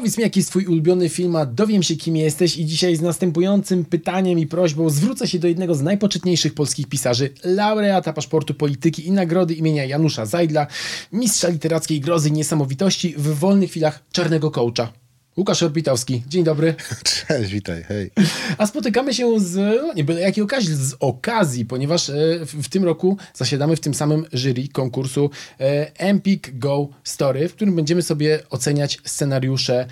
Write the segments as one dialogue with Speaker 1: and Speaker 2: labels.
Speaker 1: Powiedz mi, jaki jest twój ulubiony film, a dowiem się, kim jesteś i dzisiaj z następującym pytaniem i prośbą zwrócę się do jednego z najpoczytniejszych polskich pisarzy, laureata paszportu polityki i nagrody imienia Janusza Zajdla, mistrza literackiej grozy i niesamowitości w wolnych chwilach czarnego coacha. Łukasz Orbitowski, dzień dobry.
Speaker 2: Cześć, witaj, hej.
Speaker 1: A spotykamy się z, no nie byle jakiej okazji, z okazji, ponieważ e, w, tym roku zasiadamy w tym samym jury konkursu e, Empik Go Story, w którym będziemy sobie oceniać scenariusze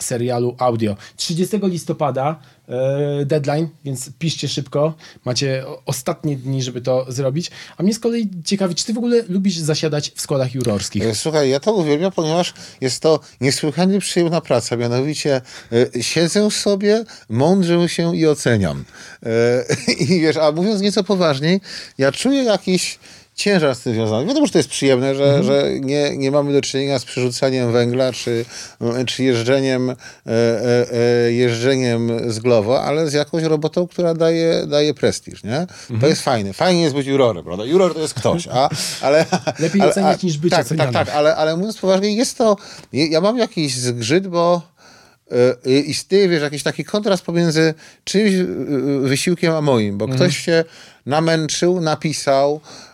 Speaker 1: serialu audio. 30 listopada e, deadline, więc piszcie szybko. Macie ostatnie dni, żeby to zrobić. A mnie z kolei ciekawi, czy ty w ogóle lubisz zasiadać w składach jurorskich?
Speaker 2: E, Słuchaj, ja to uwielbiam, ponieważ jest to niesłychanie przyjemna praca. Mianowicie e, siedzę sobie, mądrzę się i oceniam. E, I wiesz, a mówiąc nieco poważniej, ja czuję jakiś ciężar z tym związany. Wiadomo, że to jest przyjemne, że, że nie, nie mamy do czynienia z przerzucaniem węgla, czy, czy jeżdżeniem, e, e, e, jeżdżeniem z głowa, ale z jakąś robotą, która daje, daje prestiż, nie? To jest fajne. Fajnie jest być jurorem, prawda? Juror to jest ktoś, a, ale...
Speaker 1: Lepiej
Speaker 2: ale,
Speaker 1: oceniać niż być
Speaker 2: tak,
Speaker 1: ocenianym.
Speaker 2: Tak, tak, ale, ale mówiąc poważnie, jest to... Ja mam jakiś zgrzyt, bo istnieje, wiesz, jakiś taki kontrast pomiędzy czymś y, y, wysiłkiem a moim, bo ktoś się namęczył, napisał, e, e,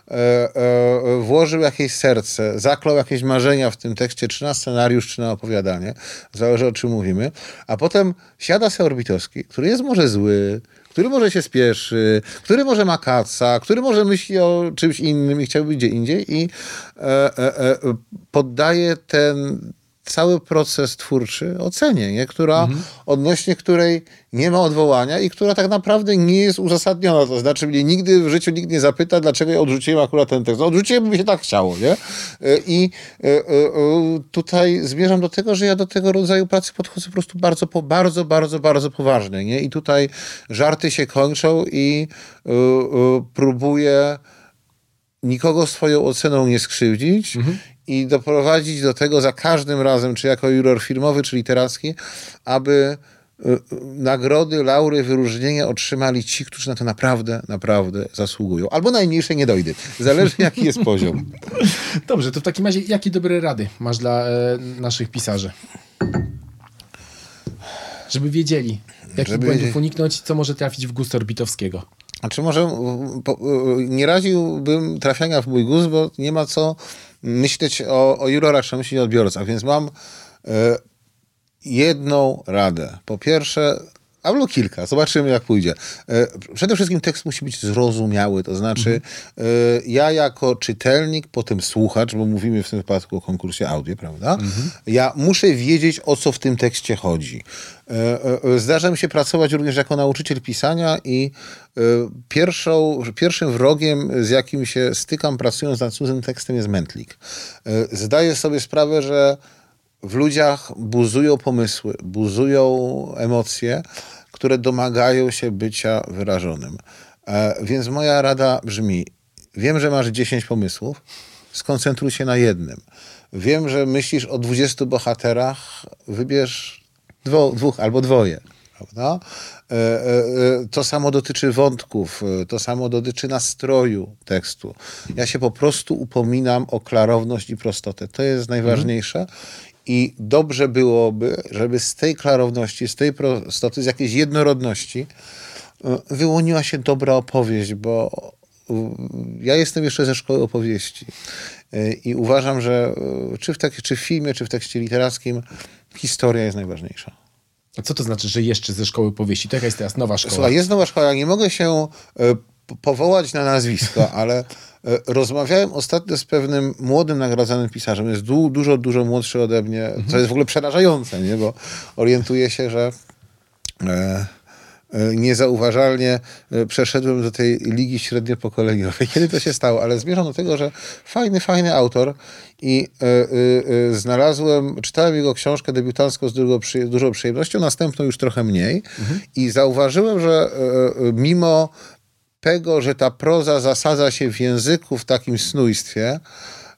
Speaker 2: włożył jakieś serce, zaklął jakieś marzenia w tym tekście, czy na scenariusz, czy na opowiadanie, zależy o czym mówimy, a potem siada se Orbitowski, który jest może zły, który może się spieszy, który może ma kaca, który może myśli o czymś innym i chciałby gdzie indziej i e, e, e, poddaje ten cały proces twórczy ocenie, nie? Która, odnośnie której nie ma odwołania i która tak naprawdę nie jest uzasadniona. To znaczy mnie nigdy w życiu nikt nie zapyta, dlaczego ja odrzuciłem akurat ten tekst. Odrzuciłem, bo mi się tak chciało, nie? I e, e, e, tutaj zmierzam do tego, że ja do tego rodzaju pracy podchodzę po prostu bardzo, bardzo, bardzo, bardzo poważnie, nie? I tutaj żarty się kończą i e, e, próbuję nikogo swoją oceną nie skrzywdzić i doprowadzić do tego za każdym razem, czy jako juror filmowy, czy literacki, aby y, y, nagrody, laury, wyróżnienia otrzymali ci, którzy na to naprawdę, naprawdę zasługują. Albo najmniejsze nie dojdy. Zależy jaki jest poziom.
Speaker 1: Dobrze, to w takim razie jakie dobre rady masz dla e, naszych pisarzy? Żeby wiedzieli, jakich
Speaker 2: Żeby
Speaker 1: błędów
Speaker 2: wiedzieli.
Speaker 1: uniknąć, co może trafić w gust Orbitowskiego.
Speaker 2: Znaczy może y, po, nie radziłbym trafiania w mój gust, bo nie ma co myśleć o, o jurorach, trzeba myśleć o odbiorcach, więc mam y, jedną radę. Po pierwsze, albo kilka, zobaczymy jak pójdzie. E, Przede wszystkim tekst musi być zrozumiały, to znaczy e, ja jako czytelnik, potem słuchacz, bo mówimy w tym wypadku o konkursie audio, prawda? Ja muszę wiedzieć, o co w tym tekście chodzi. E, Zdarza mi się pracować również jako nauczyciel pisania i pierwszą, pierwszym wrogiem, z jakim się stykam pracując nad cudzym tekstem jest mętlik. Zdaję sobie sprawę, że w ludziach buzują pomysły, buzują emocje, które domagają się bycia wyrażonym. E, Więc moja rada brzmi: wiem, że masz 10 pomysłów, skoncentruj się na jednym. Wiem, że myślisz o 20 bohaterach, wybierz dwo, dwóch albo dwoje. Prawda? E, e, e, To samo dotyczy wątków, e, to samo dotyczy nastroju tekstu. Ja się po prostu upominam o klarowność i prostotę. To jest najważniejsze. I dobrze byłoby, żeby z tej klarowności, z tej prostoty, z jakiejś jednorodności e, wyłoniła się dobra opowieść, bo e, ja jestem jeszcze ze szkoły opowieści e, i uważam, że czy w, tak, czy w filmie, czy w tekście literackim historia jest najważniejsza.
Speaker 1: A co to znaczy, że jeszcze ze szkoły powieści? To jaka jest teraz nowa szkoła?
Speaker 2: Słuchaj, jest nowa szkoła, ja nie mogę się powołać na nazwisko, ale rozmawiałem ostatnio z pewnym młodym nagradzanym pisarzem. Jest du, dużo, dużo młodszy ode mnie, co jest w ogóle przerażające, nie? bo orientuję się, że e, e, niezauważalnie e, przeszedłem do tej ligi średniopokoleniowej. Kiedy to się stało? Ale zmierzam do tego, że fajny, fajny autor i e, e, e, znalazłem, czytałem jego książkę debiutancką z dużo, przy, dużą przyjemnością, następną już trochę mniej i zauważyłem, że e, e, mimo tego, że ta proza zasadza się w języku w takim snujstwie,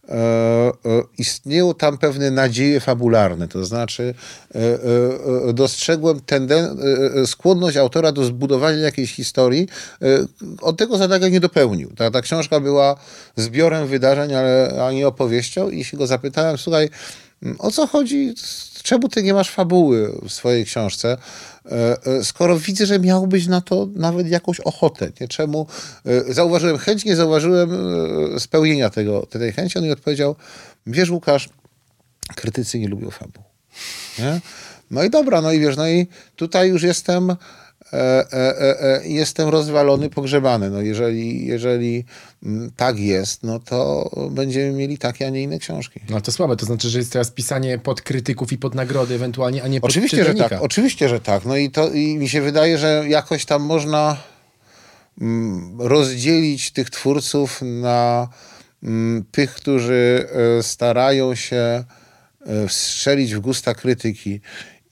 Speaker 2: e, e, istnieją tam pewne nadzieje fabularne. To znaczy, e, e, e, dostrzegłem tenden- e, skłonność autora do zbudowania jakiejś historii. On tego zadania nie dopełnił. Ta, ta książka była zbiorem wydarzeń, ale a nie opowieścią. I się go zapytałem, słuchaj, o co chodzi, czemu ty nie masz fabuły w swojej książce, skoro widzę, że miałbyś na to nawet jakąś ochotę, nie? Czemu? E, zauważyłem chęć, nie zauważyłem spełnienia tego, tej chęci. On mi odpowiedział, wiesz Łukasz, krytycy nie lubią fabuł. Nie? No i dobra, no i wiesz, no i tutaj już jestem E, e, e, jestem rozwalony, pogrzebany. No jeżeli, jeżeli mm, tak jest, no to będziemy mieli takie, a nie inne książki.
Speaker 1: No to słabe, to znaczy, że jest teraz pisanie pod krytyków i pod nagrody ewentualnie, a nie pod
Speaker 2: Oczywiście,
Speaker 1: czytelnika.
Speaker 2: że tak. Oczywiście, że tak. No i, to, i mi się wydaje, że jakoś tam można mm, rozdzielić tych twórców na mm, tych, którzy starają się strzelić w gusta krytyki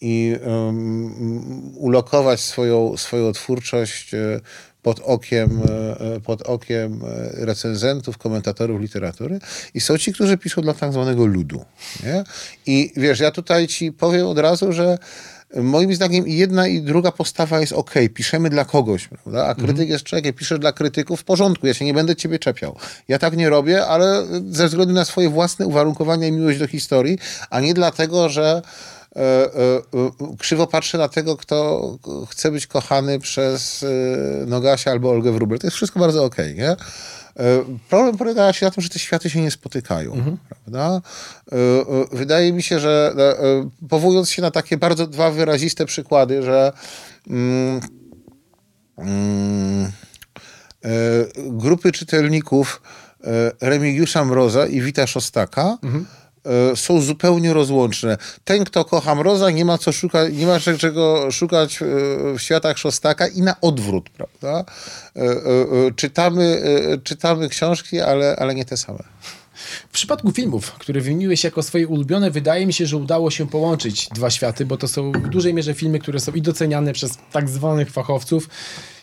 Speaker 2: i um, ulokować swoją, swoją twórczość e, pod okiem, e, pod okiem e, recenzentów, komentatorów literatury i są ci, którzy piszą dla tak zwanego ludu. Nie? I wiesz, ja tutaj ci powiem od razu, że moim zdaniem i jedna i druga postawa jest ok, piszemy dla kogoś, prawda? a krytyk mhm. jest człowiek, piszesz dla krytyków, w porządku, ja się nie będę ciebie czepiał. Ja tak nie robię, ale ze względu na swoje własne uwarunkowania i miłość do historii, a nie dlatego, że E, e, e, krzywo patrzy na tego, kto chce być kochany przez Nogasia albo Olgę Wróbel. To jest wszystko bardzo okej, okay, nie? Problem polega się na tym, że te światy się nie spotykają, mhm. prawda? Wydaje mi się, że powołując się na takie bardzo dwa wyraziste przykłady, że mm, mm, grupy czytelników Remigiusza Mroza i Wita Szostaka mhm E, są zupełnie rozłączne. Ten, kto kocha Mroza, nie ma co szukać, nie ma czego szukać e, w światach Szostaka i na odwrót, prawda? E, czytamy, czytamy książki, ale, ale nie te same.
Speaker 1: W przypadku filmów, które wymieniłeś jako swoje ulubione, wydaje mi się, że udało się połączyć dwa światy, bo to są w dużej mierze filmy, które są i doceniane przez tak zwanych fachowców,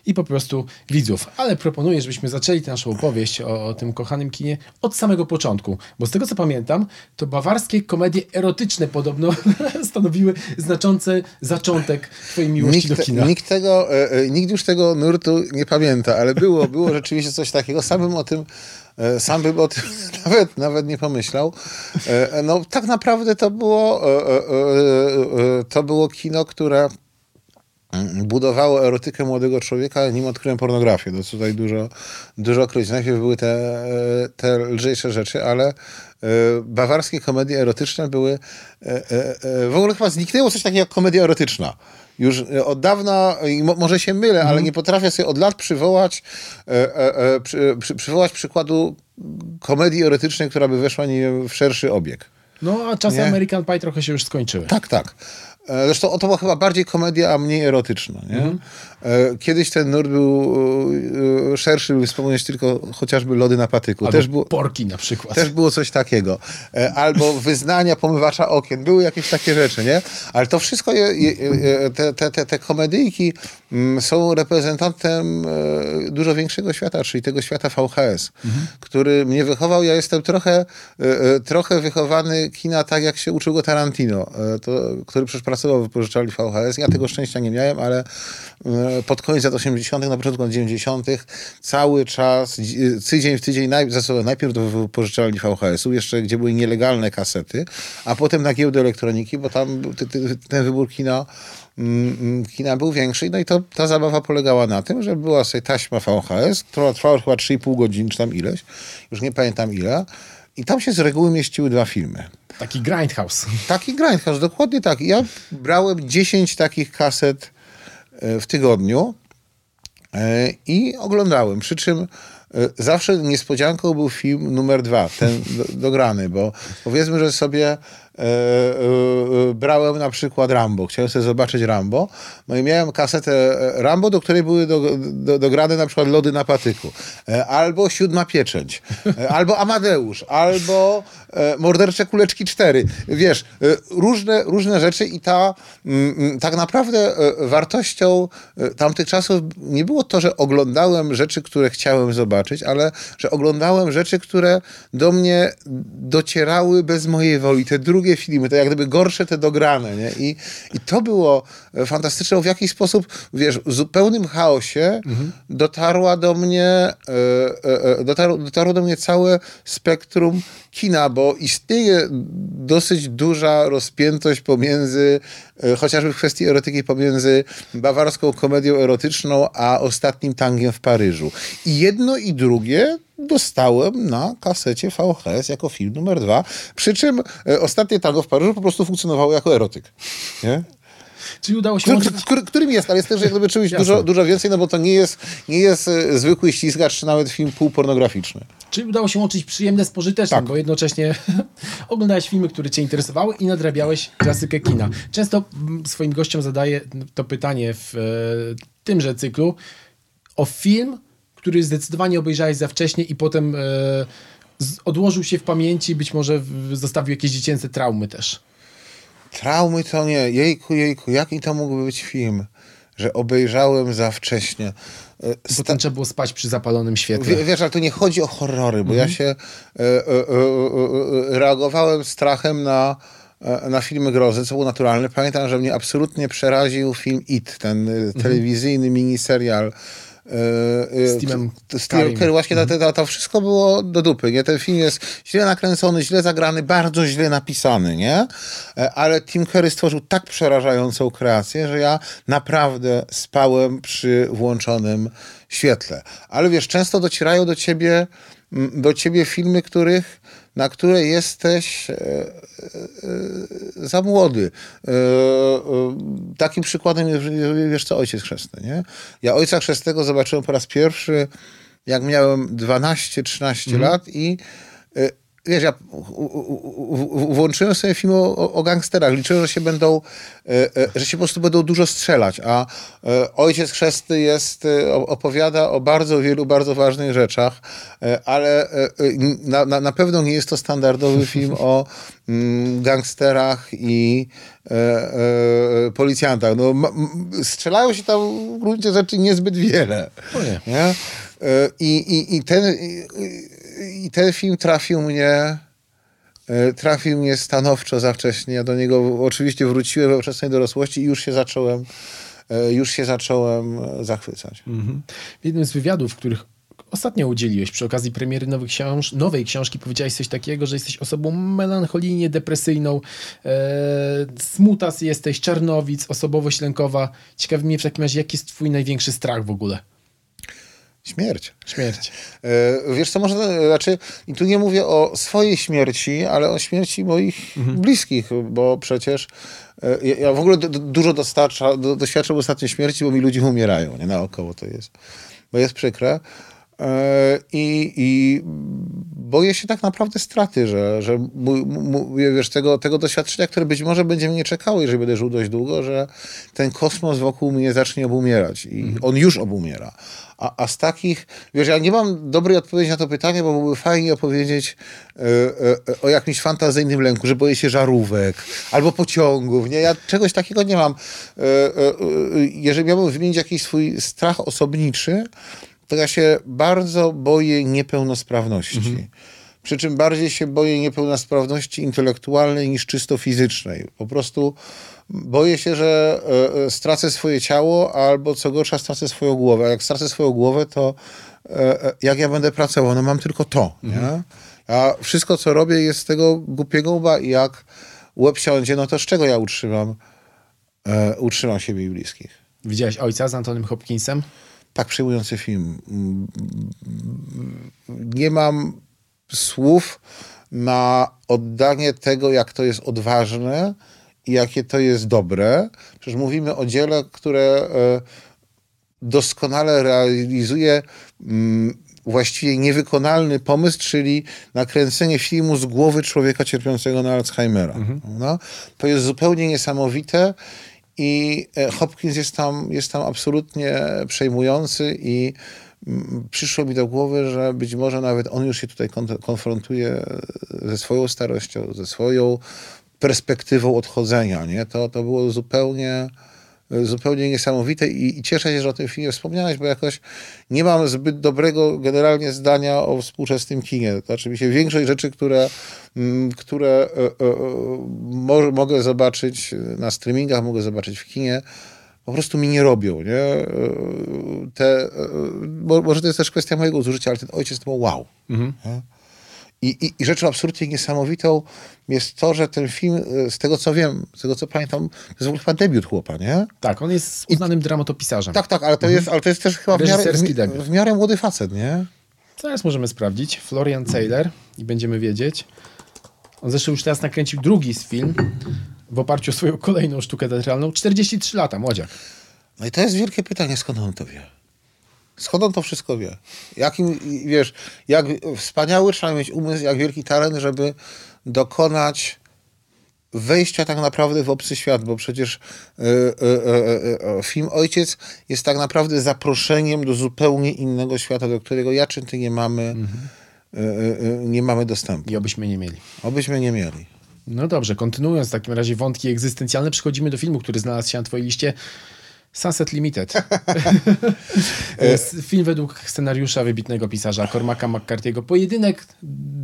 Speaker 1: i po prostu widzów. Ale proponuję, żebyśmy zaczęli tę naszą opowieść o, o, tym kochanym kinie od samego początku. Bo z tego co pamiętam, to bawarskie komedie erotyczne podobno stanowiły znaczący zaczątek twojej miłości
Speaker 2: nikt,
Speaker 1: do kina.
Speaker 2: Nikt, tego, e, e, nikt już tego nurtu nie pamięta, ale było, było rzeczywiście coś takiego. Sam bym o tym e, sam bym o tym nawet, nawet nie pomyślał. No tak naprawdę to było to było kino, które budowało erotykę młodego człowieka, nim odkryłem pornografię. To tutaj dużo, dużo kryć. Najpierw były te, te lżejsze rzeczy, ale e, bawarskie komedie erotyczne były... E, e, w ogóle chyba zniknęło coś takiego jak komedia erotyczna. Już od dawna, może się mylę, ale mhm. nie potrafię sobie od lat przywołać, przy, przy, przywołać przykładu komedii erotycznej, która by weszła nie w szerszy obieg.
Speaker 1: No, a czasy nie? American Pie trochę się już skończyły.
Speaker 2: Tak, tak. Zresztą to była chyba bardziej komedia, a mniej erotyczna. Nie? Mm. Kiedyś ten nurt był e, szerszy, by wspomnieć tylko chociażby lody na patyku.
Speaker 1: Albo też było, porki na przykład.
Speaker 2: Też było coś takiego. E, albo wyznania pomywacza okien. Były jakieś takie rzeczy, nie? Ale to wszystko, je, je, te, te, te, te komedyjki mm, są reprezentantem dużo większego świata, czyli tego świata VHS, mm -hmm. który mnie wychował. Ja jestem trochę, trochę wychowany kina tak, jak się uczył go Tarantino, to, który przecież pracował w wypożyczalni VHS. Ja tego szczęścia nie miałem, ale e, pod koniec lat 80., na początku lat 90., cały czas, tydzień w tydzień, najpierw do wypożyczalni VHS-u, jeszcze gdzie były nielegalne kasety, a potem na giełdę elektroniki, bo tam ten wybór kina mm, mm, kina był większy. No i to, ta zabawa polegała na tym, że była sobie taśma VHS, która trwała chyba 3,5 godziny, czy tam ileś, już nie pamiętam ile. I tam się z reguły mieściły dwa filmy.
Speaker 1: Taki grindhouse.
Speaker 2: Taki grindhouse, dokładnie tak. Ja brałem 10 takich kaset e, w tygodniu e, i oglądałem. Przy czym e, zawsze niespodzianką był film numer dwa, ten dograny, bo powiedzmy, że sobie E, e, e, brałem na przykład Rambo. Chciałem sobie zobaczyć Rambo. No i miałem kasetę Rambo, do której były do, do, dograne na przykład lody na patyku. Albo Siódma Pieczęć. Albo Amadeusz. Albo Mordercze Kuleczki 4. Wiesz, różne, różne rzeczy i ta mm, mm, tak naprawdę wartością tamtych czasów nie było to, że oglądałem rzeczy, które chciałem zobaczyć, ale że oglądałem rzeczy, które do mnie docierały bez mojej woli. Te drugie drugie filmy, to jak gdyby gorsze te dograne, nie? I, i to było e, fantastyczne, w jakiś sposób, wiesz, w zupełnym chaosie mhm. dotarła do mnie, e, e, dotarło, dotarło do mnie całe spektrum kina, bo istnieje dosyć duża rozpiętość pomiędzy, chociażby w kwestii erotyki, pomiędzy bawarską komedią erotyczną, a ostatnim tangiem w Paryżu. I jedno i drugie dostałem na kasecie VHS jako film numer dwa. Przy czym e, ostatnie tango w Paryżu po prostu funkcjonowało jako erotyk. Nie?
Speaker 1: Czyli udało się...
Speaker 2: Który, który, którym jest, ale jest też jakby czymś dużo, dużo więcej, no bo to nie jest, nie jest e, zwykły ściskacz, czy nawet film półpornograficzny.
Speaker 1: Czyli udało się łączyć przyjemne z pożytecznym, tak. bo jednocześnie oglądałeś filmy, które cię interesowały i nadrabiałeś klasykę kina. Często swoim gościom zadaję to pytanie w e, tymże cyklu o film, który zdecydowanie obejrzałeś za wcześnie i potem e, odłożył się w pamięci, być może zostawił jakieś dziecięce traumy też.
Speaker 2: Traumy to nie. Jejku, jejku, jaki to mógłby być film, że obejrzałem za wcześnie.
Speaker 1: E, Sta- Potem trzeba było spać przy zapalonym świetle.
Speaker 2: W, wiesz, ale to nie chodzi o horrory, bo mhm. ja się e, e, e, reagowałem strachem na na filmy grozy, co było naturalne. Pamiętam, że mnie absolutnie przeraził film It, ten mhm. telewizyjny miniserial
Speaker 1: z Steamem
Speaker 2: Steam Właśnie to, to, to, wszystko było do dupy, nie? Ten film jest źle nakręcony, źle zagrany, bardzo źle napisany, nie? E, ale Tim Curry stworzył tak przerażającą kreację, że ja naprawdę spałem przy włączonym świetle. Ale wiesz, często docierają do ciebie, do ciebie filmy, których na które jesteś e, e, za młody. E, takim przykładem jest, wiesz co, Ojciec Chrzestny, nie? Ja Ojca Chrzestnego zobaczyłem po raz pierwszy, jak miałem 12-13 mhm. lat i wiesz, ja włączyłem sobie film o, o, gangsterach. Liczyłem, że się będą, e, e, że się po prostu będą dużo strzelać, a e, Ojciec Chrzestny jest, opowiada o bardzo wielu, bardzo ważnych rzeczach, ale na, na, na pewno nie jest to standardowy film o mm, gangsterach i policjantach. No, strzelają się tam w gruncie rzeczy niezbyt wiele. nie. nie? I, i, i ten... I, i ten film trafił mnie e, trafił mnie stanowczo za wcześnie. Ja do niego oczywiście wróciłem we wczesnej dorosłości i już się zacząłem e, już się zacząłem e, zachwycać. Mhm.
Speaker 1: W jednym z wywiadów, których ostatnio udzieliłeś przy okazji premiery nowych książ nowej książki, powiedziałeś coś takiego, że jesteś osobą melancholijnie depresyjną, e, smutas jesteś, czarnowic, osobowość lękowa. Ciekawi mnie w takim razie, jaki jest twój największy strach w ogóle?
Speaker 2: Śmierć.
Speaker 1: Śmierć.
Speaker 2: E, wiesz co, może, znaczy, i tu nie mówię o swojej śmierci, ale o śmierci moich mhm. bliskich, bo przecież e, ja, ja w ogóle do, dużo dostarcza, do, doświadczam ostatnio śmierci, bo mi ludzie umierają, nie naokoło to jest, bo jest przykre. E, I, I boję się tak naprawdę straty, że, że wiesz, tego, tego doświadczenia, które być może będzie mnie czekało, jeżeli będę żył dość długo, że ten kosmos wokół mnie zacznie obumierać. I mhm. on już obumiera. A, a z takich, wiesz, ja nie mam dobrej odpowiedzi na to pytanie, bo byłoby fajnie opowiedzieć e, e, o jakimś fantazyjnym lęku, że boję się żarówek albo pociągów. Nie? Ja czegoś takiego nie mam. E, jeżeli miałbym wymienić jakiś swój strach osobniczy, to ja się bardzo boję niepełnosprawności. Mhm. Przy czym bardziej się boję niepełnosprawności intelektualnej niż czysto fizycznej. Po prostu boję się, że e, e, stracę swoje ciało, albo co gorsza, stracę swoją głowę. A jak stracę swoją głowę, to e, jak ja będę pracował? No mam tylko to. Mhm. Nie? A wszystko, co robię, jest z tego głupiego łba i jak łeb siądzie, no to z czego ja utrzymam, utrzymam siebie i bliskich?
Speaker 1: Widziałeś ojca z Antonym Hopkinsem?
Speaker 2: Tak przejmujący film. Nie mam słów na oddanie tego, jak to jest odważne i jakie to jest dobre. Przecież mówimy o dziele, które e, doskonale realizuje mm, właściwie niewykonalny pomysł, czyli nakręcenie filmu z głowy człowieka cierpiącego na Alzheimera. Mhm. No, to jest zupełnie niesamowite i e, Hopkins jest tam, jest tam absolutnie przejmujący i przyszło mi do głowy, że być może nawet on już się tutaj konfrontuje ze swoją starością, ze swoją perspektywą odchodzenia. Nie? To, to było zupełnie, zupełnie niesamowite i, i cieszę się, że o tym filmie wspomniałeś, bo jakoś nie mam zbyt dobrego generalnie zdania o współczesnym kinie. Znaczy mi się większość rzeczy, które, mm, które e, e, mo mogę zobaczyć na streamingach, mogę zobaczyć w kinie, po prostu mi nie robią, nie? Te, bo, może to jest też kwestia mojego zużycia, ale ten ojciec to był wow. Mhm. I, i, I rzeczą absolutnie niesamowitą jest to, że ten film, e, z tego co wiem, z tego co pamiętam, to jest w ogóle chyba debiut chłopa, nie?
Speaker 1: Tak, on jest uznanym I, dramatopisarzem.
Speaker 2: Tak, tak, ale to, mhm. jest, ale to jest też chyba w miarę, w, w miarę młody facet, nie?
Speaker 1: Zaraz możemy sprawdzić. Florian Taylor i będziemy wiedzieć. On zresztą już teraz nakręcił drugi film w oparciu o swoją kolejną sztukę teatralną. 43 lata, młodziak.
Speaker 2: No i to jest wielkie pytanie, skąd on to wie? Skąd on to wszystko wie? Jakim, wiesz, jak wspaniały trzeba mieć umysł, jak wielki talent, żeby dokonać wejścia tak naprawdę w obcy świat, bo przecież y, y, y, film Ojciec jest tak naprawdę zaproszeniem do zupełnie innego świata, do którego ja czy ty nie mamy, mhm. nie mamy dostępu.
Speaker 1: I obyśmy nie mieli.
Speaker 2: Obyśmy nie mieli.
Speaker 1: No dobrze, kontynuując w takim razie wątki egzystencjalne, przechodzimy do filmu, który znalazł się na twojej liście. Sunset Limited. Film według scenariusza wybitnego pisarza Cormaca McCarthy'ego. Pojedynek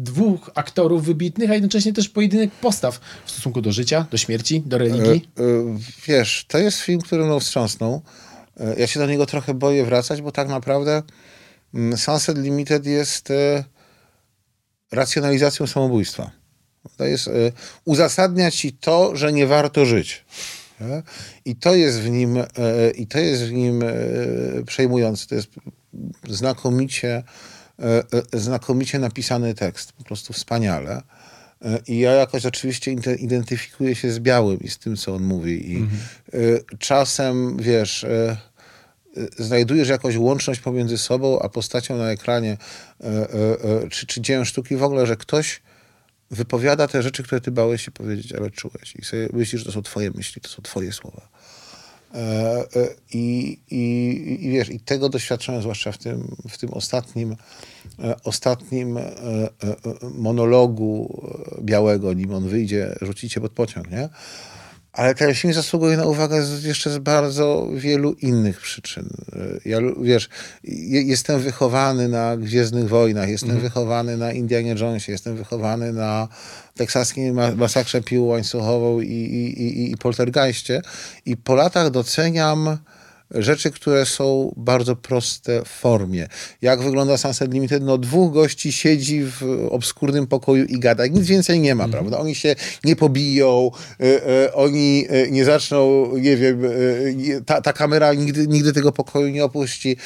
Speaker 1: dwóch aktorów wybitnych, a jednocześnie też pojedynek postaw w stosunku do życia, do śmierci, do religii. E, e,
Speaker 2: wiesz, to jest film, który mną wstrząsnął. E, ja się do niego trochę boję wracać, bo tak naprawdę mm, Sunset Limited jest racjonalizacją samobójstwa. To jest uzasadnia ci to, że nie warto żyć. I to jest w nim, e, i to jest w nim e, przejmujące. To jest znakomicie, e, znakomicie napisany tekst, po prostu wspaniale. I ja jakoś oczywiście identyfikuję się z Białym i z tym, co on mówi. I mhm. czasem, wiesz, znajdujesz jakąś łączność pomiędzy sobą a postacią na ekranie, czy, czy dziełem sztuki w ogóle, że ktoś wypowiada te rzeczy, które ty bałeś się powiedzieć, ale czułeś. I sobie myślisz, że to są twoje myśli, to są twoje słowa. E, e, I, i, i wiesz, i tego doświadczyłem zwłaszcza w tym, w tym ostatnim, e, ostatnim monologu białego, nim on wyjdzie, rzucicie pod pociąg, nie? Ale film zasługuje na uwagę jeszcze z bardzo wielu innych przyczyn. Ja, wiesz, jestem wychowany na Gwiezdnych Wojnach, jestem mhm. wychowany na Indianie Jonesie, jestem wychowany na teksaskiej masakrze piłą łańcuchową i, i, i, i poltergeistie. I po latach doceniam rzeczy, które są bardzo proste w formie. Jak wygląda Sunset Limited? No dwóch gości siedzi w obskurnym pokoju i gada. Nic więcej nie ma, mm. prawda? Oni się nie pobiją, y, y, oni y, nie zaczną, nie wiem, ta, ta kamera nigdy, nigdy tego pokoju nie opuści.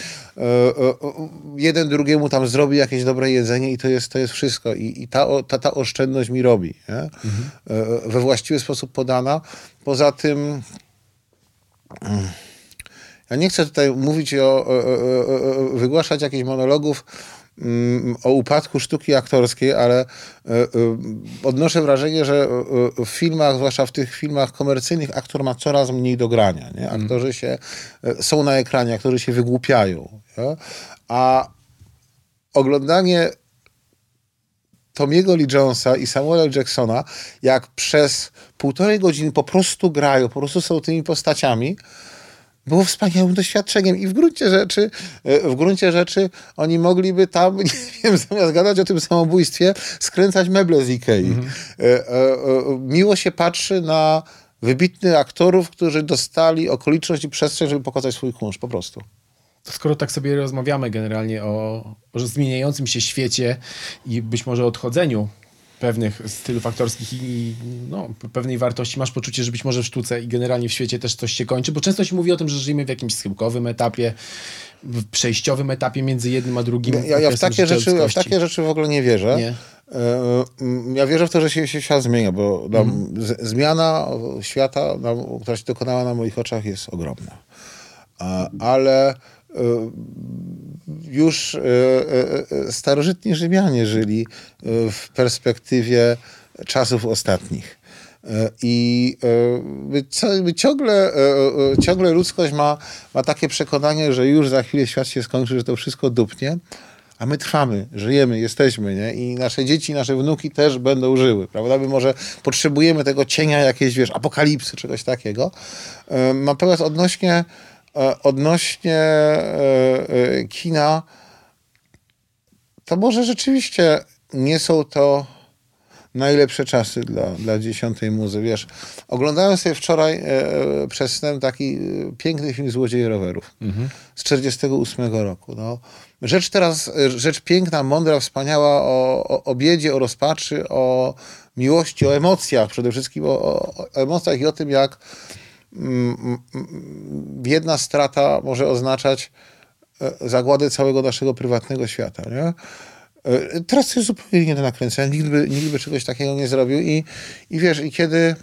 Speaker 2: jeden drugiemu tam zrobi jakieś dobre jedzenie i to jest, to jest wszystko. I, i ta, ta, ta oszczędność mi robi. Mm. we właściwy sposób podana. Poza tym... Mm, ja nie chcę tutaj mówić o, o, o, o wygłaszać jakichś monologów mm, o upadku sztuki aktorskiej, ale e, e, odnoszę wrażenie, że e, w filmach, zwłaszcza w tych filmach komercyjnych, aktor ma coraz mniej do grania. Nie? Mhm. Aktorzy się są na ekranie, aktorzy się wygłupiają. Nie? A oglądanie Tomiego Lee Jonesa i Samuela Jacksona, jak przez półtorej godziny po prostu grają, po prostu są tymi postaciami, było wspaniałym doświadczeniem i w gruncie rzeczy, e, w gruncie rzeczy oni mogliby tam, nie wiem, zamiast gadać o tym samobójstwie, skręcać meble z Ikei. Mhm. E, e, miło się patrzy na wybitnych aktorów, którzy dostali okoliczność i przestrzeń, żeby pokazać swój kunsz, po prostu.
Speaker 1: Skoro tak sobie rozmawiamy generalnie o, o zmieniającym się świecie i być może odchodzeniu pewnych stylów aktorskich i no, pewnej wartości, masz poczucie, że być może w sztuce i generalnie w świecie też coś się kończy, bo często się mówi o tym, że żyjemy w jakimś schyłkowym etapie, w przejściowym etapie między jednym a drugim.
Speaker 2: Ja, ja w, takie rzeczy, ja w takie rzeczy w ogóle nie wierzę. Nie? E, ja wierzę w to, że się, się świat zmienia, bo mm. zmiana świata, która się dokonała na moich oczach jest ogromna. Ale E, już e, e, starożytni Rzymianie żyli w perspektywie czasów ostatnich. I ciągle, ciągle ludzkość ma, ma takie przekonanie, że już za chwilę świat się skończy, że to wszystko dupnie. a my trwamy, żyjemy, jesteśmy, nie? I nasze dzieci, nasze wnuki też będą żyły, prawda? My może potrzebujemy tego cienia jakiejś, wiesz, apokalipsy, czegoś takiego. Natomiast odnośnie, odnośnie e, e, kina, to może rzeczywiście nie są to najlepsze czasy dla, dla dziesiątej muzy. Wiesz, oglądałem sobie wczoraj e, przez snem taki e, piękny film Złodziej rowerów z 48 roku. No. Rzecz teraz, e, rzecz piękna, mądra, wspaniała o, o, o biedzie, o rozpaczy, o miłości, o emocjach przede wszystkim, o, o, o emocjach i o tym, jak jedna strata może oznaczać e, zagładę całego naszego prywatnego świata. Nie? E, Teraz to jest zupełnie nie do nakręcenia. Nikt by, nikt by czegoś takiego nie zrobił. I, i wiesz, i kiedy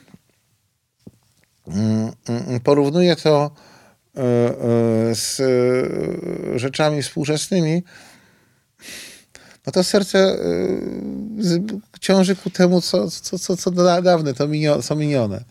Speaker 2: mm, mm, porównuję to e, z rzeczami współczesnymi, no to serce z- ciąży ku temu, co, co, co, co da- dawne, to minio, co minione.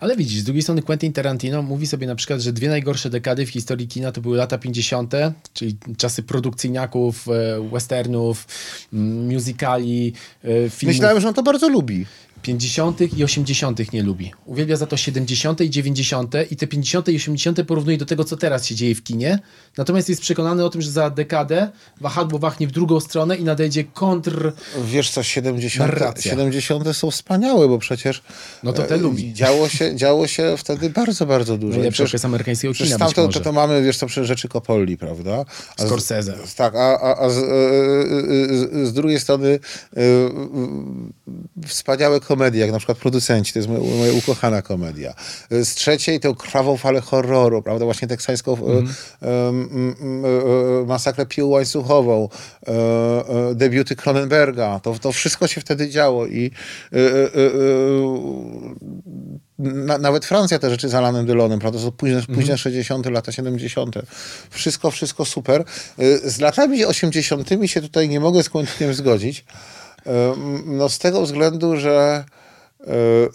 Speaker 1: Ale widzisz, z drugiej strony Quentin Tarantino mówi sobie na przykład, że dwie najgorsze dekady w historii kina to były lata 50., czyli czasy produkcyjniaków, e, westernów, musicali, e, filmów
Speaker 2: Myślałem, że on to bardzo lubi.
Speaker 1: 50. i 80. nie lubi. Uwielbia za to 70. i 90. i te 50. i 80. porównuje do tego, co teraz się dzieje w kinie. Natomiast jest przekonany o tym, że za dekadę wahadło wahnie w drugą stronę i nadejdzie kontr...
Speaker 2: Wiesz co, 70,
Speaker 1: Narracja.
Speaker 2: 70 są wspaniałe, bo przecież
Speaker 1: No to te
Speaker 2: e,
Speaker 1: lubi.
Speaker 2: Działo się, działo się wtedy bardzo, bardzo dużo.
Speaker 1: Najlepszy
Speaker 2: Przecież-
Speaker 1: okres amerykańskiego
Speaker 2: Przecież
Speaker 1: kina być
Speaker 2: to, to, mamy, wiesz co, przecież rzeczy Coppoli, prawda? A z-
Speaker 1: Scorsese.
Speaker 2: tak, a, a, a z, e, e, e, z drugiej strony e, wspaniałe komedie, jak na przykład Producenci, to jest moja, moja ukochana komedia. Z trzeciej to Krwawą falę horroru, prawda? Właśnie teksańską e,
Speaker 1: Mhm.
Speaker 2: e, e, masakrę pił łańcuchową, debiuty Cronenberga. To, to wszystko się wtedy działo i na, nawet Francja te rzeczy z Alanem Delonem, prawda? To są późne, późne 60., lata 70. Wszystko, wszystko super. Z latami 80. się tutaj nie mogę z Quentinem zgodzić. No z tego względu, że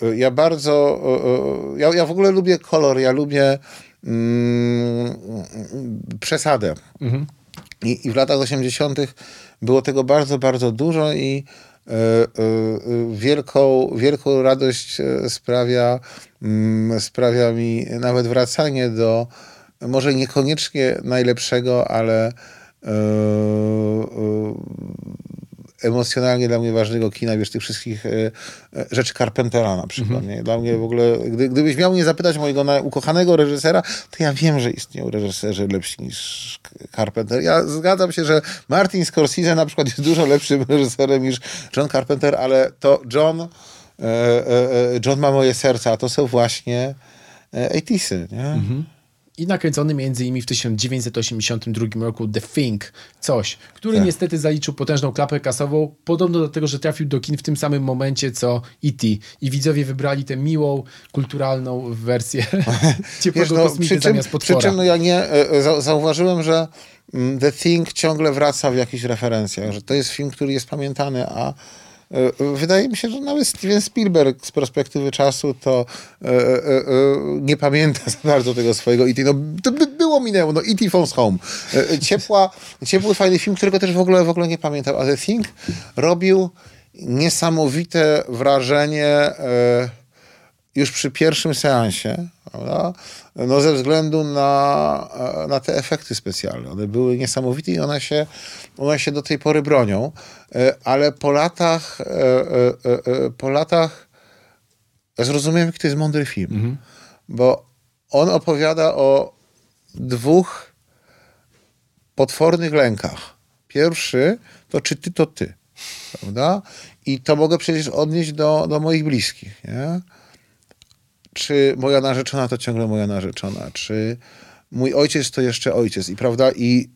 Speaker 2: y, ja bardzo, y, y, ja, ja w ogóle lubię kolor, ja lubię mm, przesadę. I, I w latach 80. było tego bardzo, bardzo dużo i e, e, e, wielką, wielką radość e, sprawia, mm, sprawia mi nawet wracanie do może niekoniecznie najlepszego, ale e, e, emocjonalnie dla mnie ważnego kina, wiesz, tych wszystkich e, e, rzeczy Carpentera na przykład. Nie? Dla mnie w ogóle, gdy, gdybyś miał mnie zapytać mojego ukochanego reżysera, to ja wiem, że istnieją reżyserzy lepsi niż Carpenter. Ja zgadzam się, że Martin Scorsese na przykład jest dużo lepszym reżyserem niż John Carpenter, ale to John, e, John ma moje serce, a to są właśnie e, 80 nie?
Speaker 1: I nakręcony między innymi w 1982 roku The Thing, coś, który
Speaker 2: Tak.
Speaker 1: niestety zaliczył potężną klapę kasową, podobno do tego, że trafił do kin w tym samym momencie co E.T. I widzowie wybrali tę miłą, kulturalną wersję ciepłego
Speaker 2: Wiesz, no,
Speaker 1: kosmity
Speaker 2: przy czym,
Speaker 1: zamiast
Speaker 2: przy
Speaker 1: potwora.
Speaker 2: czym no ja nie, e, e, za, zauważyłem, że mm, The Thing ciągle wraca w jakichś referencjach, że to jest film, który jest pamiętany, a wydaje mi się, że nawet Steven Spielberg z perspektywy czasu to e, e, e, nie pamięta za bardzo tego swojego E.T. No, to by było minęło, no E.T. Phones Home. E, e, Ciepła, ciepły, fajny film, którego też w ogóle, w ogóle nie pamiętam, a The robił niesamowite wrażenie e, już przy pierwszym seansie, prawda? No ze względu na, e, na te efekty specjalne. One były niesamowite i one się, one się do tej pory bronią, E, ale po latach, e, po latach zrozumiałem, jaki to jest mądry film, bo on opowiada o dwóch potwornych lękach. Pierwszy to czy ty, to ty. Prawda? I to mogę przecież odnieść do, do moich bliskich. Nie? Czy moja narzeczona to ciągle moja narzeczona? Czy mój ojciec to jeszcze ojciec? I prawda? I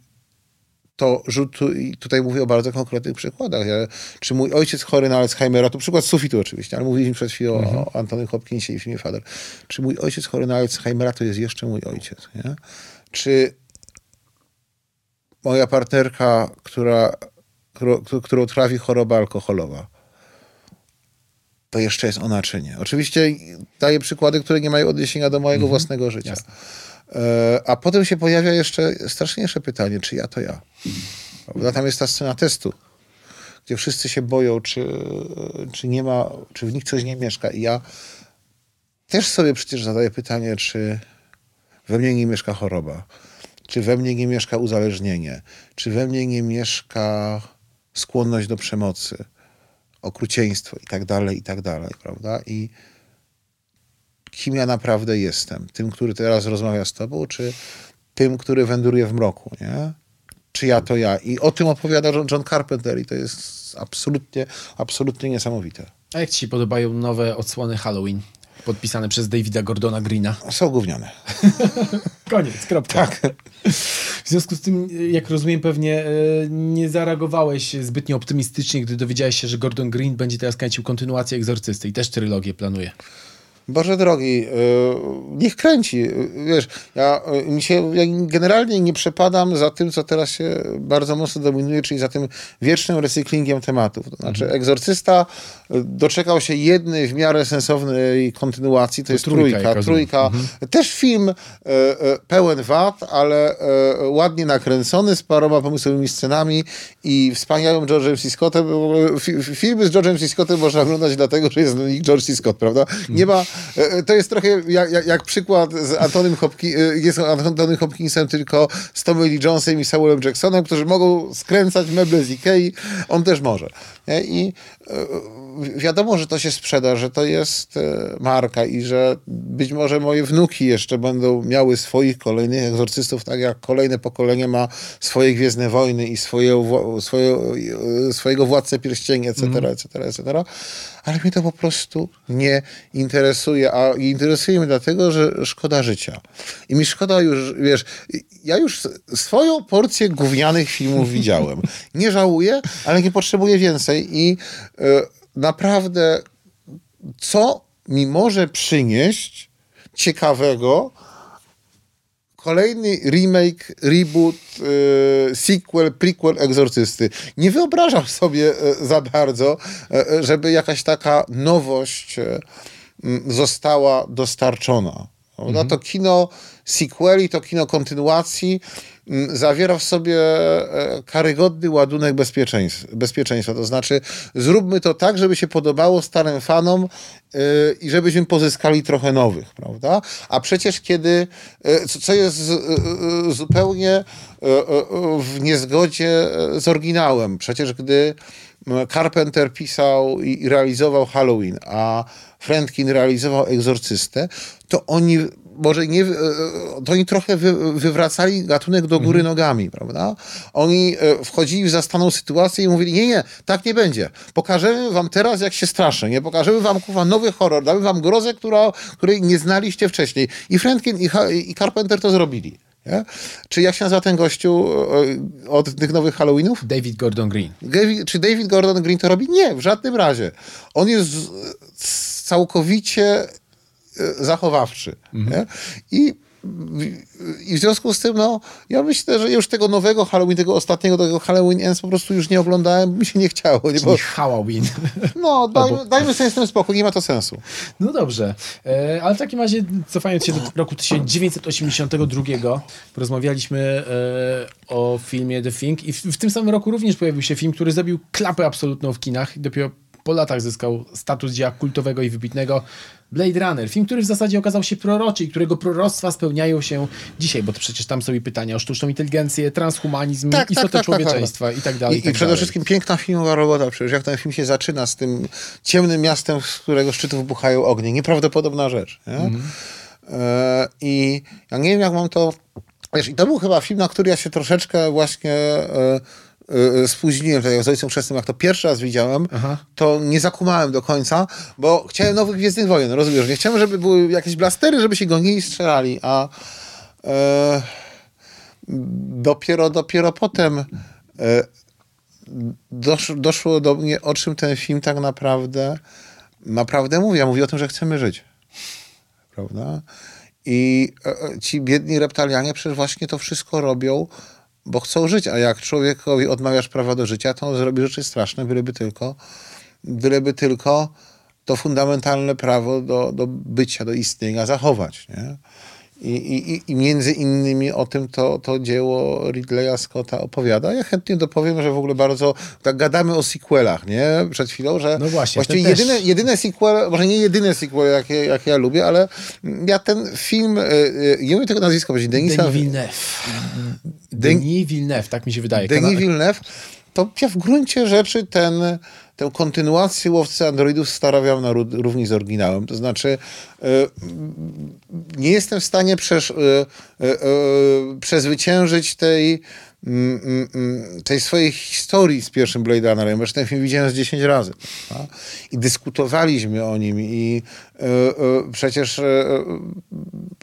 Speaker 2: to rzutu, i tutaj mówię o bardzo konkretnych przykładach. Ja, czy mój ojciec chory na Alzheimera, to przykład sufitu oczywiście, ale mówiliśmy przed chwilą o Antonym Hopkinsie i filmie Father. Czy mój ojciec chory na Alzheimera to jest jeszcze mój ojciec? Nie? Czy moja partnerka, która, którą, którą trawi choroba alkoholowa, to jeszcze jest ona czy nie. Oczywiście daję przykłady, które nie mają odniesienia do mojego własnego życia. E, a potem się pojawia jeszcze straszniejsze pytanie, czy ja to ja. Prawda? Tam jest ta scena testu, gdzie wszyscy się boją, czy, czy nie ma, czy w nich coś nie mieszka. I ja też sobie przecież zadaję pytanie, czy we mnie nie mieszka choroba, czy we mnie nie mieszka uzależnienie, czy we mnie nie mieszka skłonność do przemocy, okrucieństwo i tak dalej, i tak dalej, prawda? I kim ja naprawdę jestem? Tym, który teraz rozmawia z tobą, czy tym, który wędruje w mroku, nie? Czy ja to ja? I o tym opowiada John Carpenter i to jest absolutnie, absolutnie niesamowite.
Speaker 1: A jak ci się podobają nowe odsłony Halloween? Podpisane przez Davida Gordona Greena.
Speaker 2: Są gówniane.
Speaker 1: Koniec, kropka. Tak. W związku z tym, jak rozumiem, pewnie e, nie zareagowałeś zbytnio optymistycznie, gdy dowiedziałeś się, że Gordon Green będzie teraz kręcił kontynuację Egzorcysty i też trylogię planuje.
Speaker 2: Boże drogi, e, niech kręci. Wiesz, ja, e, mi się, ja generalnie nie przepadam za tym, co teraz się bardzo mocno dominuje, czyli za tym wiecznym recyklingiem tematów. To znaczy, mhm. egzorcysta doczekał się jednej w miarę sensownej kontynuacji, to, to jest trójka. Trójka, trójka. Mhm. Też film pełen wad, ale ładnie nakręcony, z paroma pomysłowymi scenami i wspaniałym George'em C. Scottem. Filmy z George'em C. Scottem można oglądać dlatego, że jest George C. Scott, prawda? Nie ma E, e, to jest trochę jak, jak, jak przykład z Antonym, Hopki, e, jest Hopkinsem, tylko z Tommy Lee Jonesem i Samuelem Jacksonem, którzy mogą skręcać meble z Ikei. On też może. I wiadomo, że to się sprzeda, że to jest marka i że być może moje wnuki jeszcze będą miały swoich kolejnych egzorcystów, tak jak kolejne pokolenie ma swoje Gwiezdne Wojny i swoje, swoje, swojego Władcę Pierścieni, etc., etc., etc., ale mnie to po prostu nie interesuje, a interesuje mnie dlatego, że szkoda życia. I mi szkoda już, wiesz, ja już swoją porcję gównianych filmów widziałem. Nie żałuję, ale nie potrzebuję więcej i y, naprawdę co mi może przynieść ciekawego, kolejny remake, reboot, e, sequel, prequel Egzorcysty. Nie wyobrażam sobie e, za bardzo, e, żeby jakaś taka nowość została dostarczona. Mhm. To kino sequeli, to kino kontynuacji zawiera w sobie karygodny ładunek bezpieczeństwa. To znaczy, zróbmy to tak, żeby się podobało starym fanom i żebyśmy pozyskali trochę nowych, prawda? A przecież kiedy, e, co jest e, e, zupełnie w niezgodzie z oryginałem, przecież gdy Carpenter pisał i realizował Halloween, a Friendkin realizował Egzorcystę, to oni może nie, to oni trochę wy, wywracali gatunek do góry mhm. nogami, prawda? Oni wchodzili w zastaną sytuację i mówili, nie, nie, tak nie będzie. Pokażemy wam teraz, jak się straszę, nie? Pokażemy wam, kuwa, nowy horror, damy wam grozę, która, której nie znaliście wcześniej. I Friendkin i, i Carpenter to zrobili. Nie? Czy jak się nazywa ten gościu od tych nowych Halloweenów?
Speaker 1: David Gordon Green.
Speaker 2: czy David Gordon Green to robi? Nie, w żadnym razie. On jest całkowicie e, zachowawczy. Mhm. I i w związku z tym, no, ja myślę, że już tego nowego Halloween, tego ostatniego, tego Halloween Ends po prostu już nie oglądałem, mi się nie chciało. Nie,
Speaker 1: bo... Halloween.
Speaker 2: No, dajmy, Albo... dajmy sobie z tym spokój, nie ma to sensu.
Speaker 1: No dobrze, e, ale w takim razie, cofając się do roku 1982, porozmawialiśmy e, o filmie The Thing i w, w tym samym roku również pojawił się film, który zrobił klapę absolutną w kinach i dopiero po latach zyskał status dzieła kultowego i wybitnego Blade Runner. Film, który w zasadzie okazał się proroczy i którego proroctwa spełniają się dzisiaj, bo to przecież tam sobie pytania o sztuczną inteligencję, transhumanizm, tak, tak istotę tak, tak, człowieczeństwa tak, i tak dalej.
Speaker 2: I, i, tak
Speaker 1: przede
Speaker 2: dalej. wszystkim piękna filmowa robota, przecież jak ten film się zaczyna z tym ciemnym miastem, z którego szczytów buchają ognie. Nieprawdopodobna rzecz. Nie? Mm. E, I ja nie wiem, jak mam to... Wiesz, i to był chyba film, na który ja się troszeczkę właśnie... E, spóźniłem, tak jak z Ojcem Chrzestnym, jak to pierwszy raz widziałem, Aha. to nie zakumałem do końca, bo chciałem nowych Gwiezdnych Wojen, rozumiesz? Nie chciałem, żeby były jakieś blastery, żeby się gonili i strzelali, a e, dopiero, dopiero potem e, dosz, doszło do mnie, o czym ten film tak naprawdę naprawdę mówi. Ja mówię o tym, że chcemy żyć. Prawda? I e, ci biedni reptalianie przecież właśnie to wszystko robią bo chcą żyć, a jak człowiekowi odmawiasz prawa do życia, to on zrobi rzeczy straszne, byleby tylko, byleby tylko to fundamentalne prawo do, do bycia, do istnienia zachować. Nie? I, i, I między innymi o tym to, to dzieło Ridleya Scotta opowiada. Ja chętnie dopowiem, że w ogóle bardzo tak gadamy o sequelach, nie? Przed chwilą, że
Speaker 1: no właśnie,
Speaker 2: właściwie jedyne, też... jedyne sequel, może nie jedyne sequel, jakie, jakie ja lubię, ale ja ten film, e, e, nie umiem tego nazwiska powiedzieć,
Speaker 1: Denisa... Denis Villeneuve. Denis Villeneuve, tak mi się wydaje.
Speaker 2: Denis Villeneuve, to ja w gruncie rzeczy ten tę kontynuację Łowcy Androidów starawiam na równi z oryginałem. To znaczy, e, nie jestem w stanie przesz, e, e, przezwyciężyć tej, mm, mm, mm, tej swojej historii z pierwszym Blade Runnerem, bo ten film widziałem z 10 razy. I dyskutowaliśmy o nim i przecież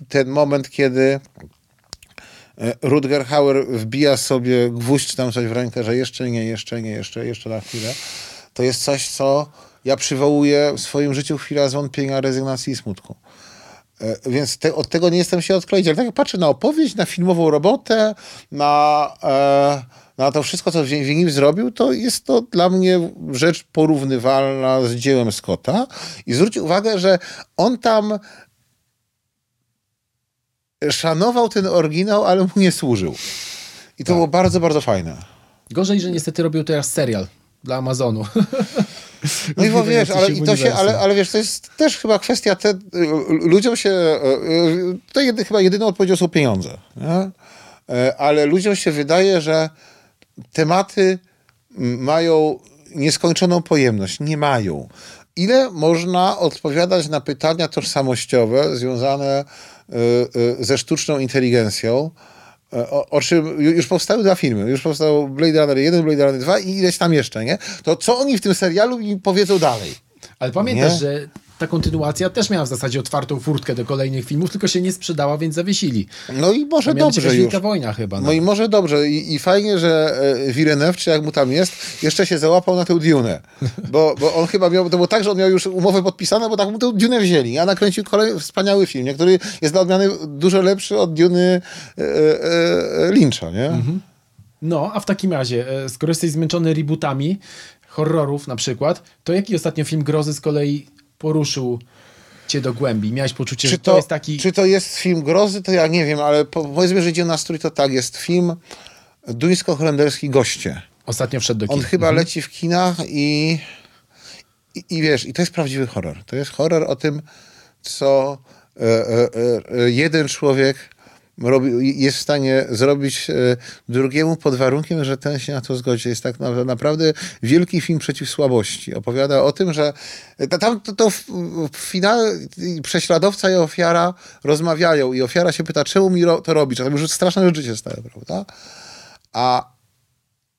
Speaker 2: ten moment, kiedy Rutger Hauer wbija sobie gwóźdź tam coś w rękę, że jeszcze nie, jeszcze nie, jeszcze, jeszcze na chwilę to jest coś, co ja przywołuję w swoim życiu chwila zwątpienia, rezygnacji i smutku. E, więc te, od tego nie jestem się odkleić, ale tak jak patrzę na opowieść, na filmową robotę, na, e, na to wszystko, co Villeneuve zrobił, to jest to dla mnie rzecz porównywalna z dziełem Scotta. I zwróćcie uwagę, że on tam szanował ten oryginał, ale mu nie służył. I to tak. było bardzo, bardzo fajne.
Speaker 1: Gorzej, że niestety robił teraz serial dla Amazonu.
Speaker 2: No i bo wiesz, ale, i to się, ale, ale wiesz, to jest też chyba kwestia, te, ludziom się, e, e, tutaj jedy, chyba jedyną odpowiedzią są pieniądze, nie? E, ale ludziom się wydaje, że tematy mają nieskończoną pojemność. Nie mają. Ile można odpowiadać na pytania tożsamościowe związane ze sztuczną inteligencją, o, o, czym już powstały dwa filmy. Już powstał Blade Runner 1, Blade Runner 2 i ileś tam jeszcze, nie? To co oni w tym serialu mi powiedzą dalej?
Speaker 1: Ale pamiętasz, nie? że ta kontynuacja też miała w zasadzie otwartą furtkę do kolejnych filmów, tylko się nie sprzedała, więc zawiesili.
Speaker 2: No i może dobrze już.
Speaker 1: Wojna chyba.
Speaker 2: No. no, i może dobrze. I, I, fajnie, że e, Villeneuve, czy jak mu tam jest, jeszcze się załapał na tę Dune. Bo, bo on chyba miał, to było tak, że on miał już umowę podpisaną, bo tak mu tę Dune wzięli. A nakręcił kolejny wspaniały film, który jest dla odmiany dużo lepszy od Duny e, e, Lyncha, nie? Mhm.
Speaker 1: No, a w takim razie, e, skoro jesteś zmęczony rebootami, horrorów na przykład, to jaki ostatnio film grozy z kolei poruszył cię do głębi? Miałeś poczucie, czy że to, to, jest taki...
Speaker 2: Czy to jest film grozy, to ja nie wiem, ale powiedzmy, że idzie na strój, to tak, jest film duńsko-holenderski Goście.
Speaker 1: Ostatnio wszedł do kin.
Speaker 2: On chyba mhm. leci w kinach i, i, i, wiesz, i to jest prawdziwy horror. To jest horror o tym, co e, e, e, jeden człowiek robi, jest w stanie zrobić e, drugiemu pod warunkiem, że ten się na to zgodzi. Jest tak naprawdę wielki film przeciw słabości. Opowiada o tym, że tam to, to w, w finale prześladowca i ofiara rozmawiają i ofiara się pyta, czemu mi to robisz? A tam już straszne rzeczy się stały, prawda? A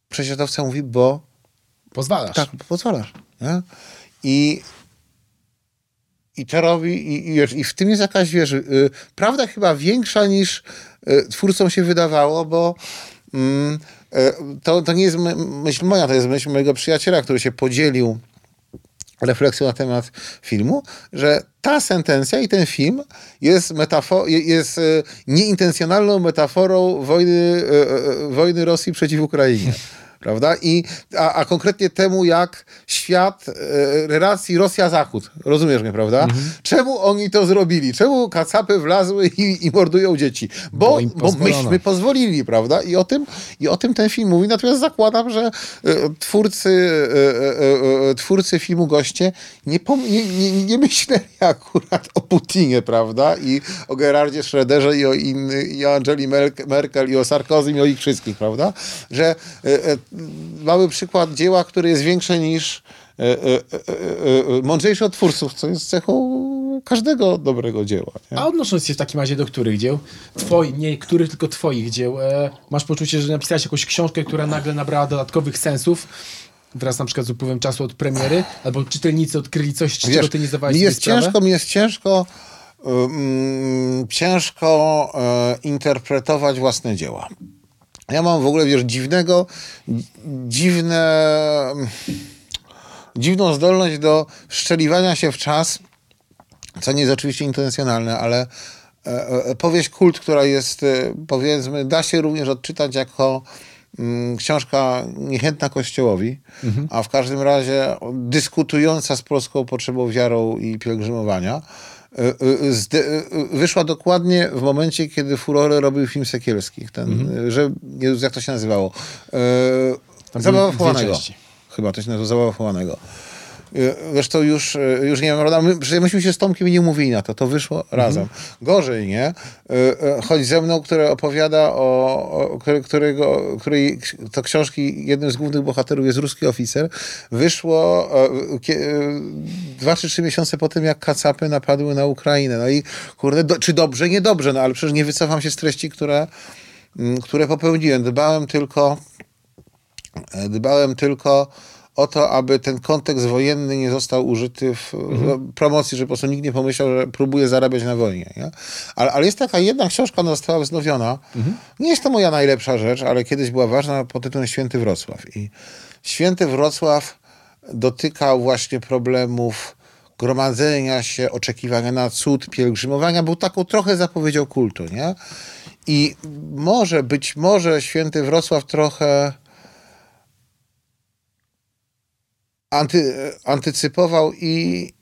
Speaker 2: prześladowca mówi, bo...
Speaker 1: Pozwalasz.
Speaker 2: Tak, pozwalasz. Nie? I i robi, i, i, i w tym jest jakaś, wiesz, y, prawda chyba większa niż y, twórcom się wydawało, bo mm, y, to, to nie jest myśl moja, to jest myśl mojego przyjaciela, który się podzielił refleksją na temat filmu, że ta sentencja i ten film jest, metafor- jest nieintencjonalną metaforą wojny, wojny Rosji przeciw Ukrainie prawda? I, a, a konkretnie temu, jak świat e, relacji Rosja-Zachód, rozumiesz mnie, prawda? Mhm. Czemu oni to zrobili? Czemu kacapy wlazły i, i mordują dzieci? Bo, bo, bo myśmy pozwolili, prawda? I o, tym, I o tym ten film mówi, natomiast zakładam, że e, twórcy, e, twórcy filmu Goście nie, nie, nie, nie myśleli akurat o Putinie, prawda? I o Gerardzie Schröderze i o, inny, i o Angeli Merkel i o Sarkozy i o ich wszystkich, prawda? Że mały przykład dzieła, który jest większy niż e, e, e, mądrzejszy od twórców, co jest cechą każdego dobrego dzieła.
Speaker 1: Nie? A odnosząc się w takim razie do których dzieł? Twoich, nie których, tylko twoich dzieł. masz poczucie, że napisałeś jakąś książkę, która nagle nabrała dodatkowych sensów, wraz na przykład z upływem czasu od premiery, albo czytelnicy odkryli coś, z czego ty nie zdawałeś
Speaker 2: mi jest ciężko, Mi jest ciężko, um, ciężko um, interpretować własne dzieła. Ja mam w ogóle, wiesz, dziwnego, dziwne, dziwną zdolność do szczeliwania się w czas, co nie jest oczywiście intencjonalne, ale e, e, powieść Kult, która jest, e, powiedzmy, da się również odczytać jako mm, książka niechętna Kościołowi, mhm. a w każdym razie dyskutująca z polską potrzebą wiarą i pielgrzymowania. Y, zde, wyszła dokładnie w momencie, kiedy Furore robił film Sekielskich. Ten,
Speaker 1: Mhm.
Speaker 2: że, jak to się nazywało? Zabawa. Chyba to się nazywa Zabawa. Y, Zresztą już, y, już nie wiem, my, przecież myśmy się z Tomkiem nie umówili na to, to wyszło razem. Gorzej, nie? Y, Chodź ze mną, które opowiada o, o którego, której to książki, jednym z głównych bohaterów jest ruski oficer, wyszło dwa czy trzy miesiące po tym, jak kacapy napadły na Ukrainę. No i kurde, do, czy dobrze? Niedobrze, no ale przecież nie wycofam się z treści, które, mm, które popełniłem. Dbałem tylko E, dbałem tylko o to, aby ten kontekst wojenny nie został użyty w w promocji, że po prostu nikt nie pomyślał, że próbuje zarabiać na wojnie. Nie? Ale, ale jest taka jedna książka, ona została wznowiona. Nie jest to moja najlepsza rzecz, ale kiedyś była ważna pod tytułem Święty Wrocław. I Święty Wrocław dotykał właśnie problemów gromadzenia się, oczekiwania na cud, pielgrzymowania, był taką trochę zapowiedzią kultu, nie? I może, być może Święty Wrocław trochę anty, antycypował i,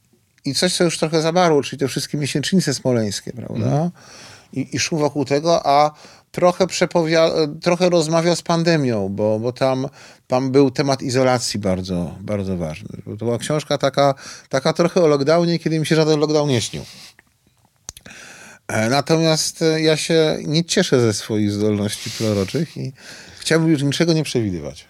Speaker 2: i coś, co już trochę zamarło, czyli te wszystkie miesięcznice smoleńskie, prawda? I, I szum wokół tego, a trochę, przepowia- trochę rozmawiał z pandemią, bo, bo tam, tam był temat izolacji bardzo, bardzo ważny. To była książka taka, taka trochę o lockdownie, kiedy mi się żaden lockdown nie śnił. E, Natomiast e, ja się nie cieszę ze swoich zdolności proroczych i chciałbym już niczego nie przewidywać.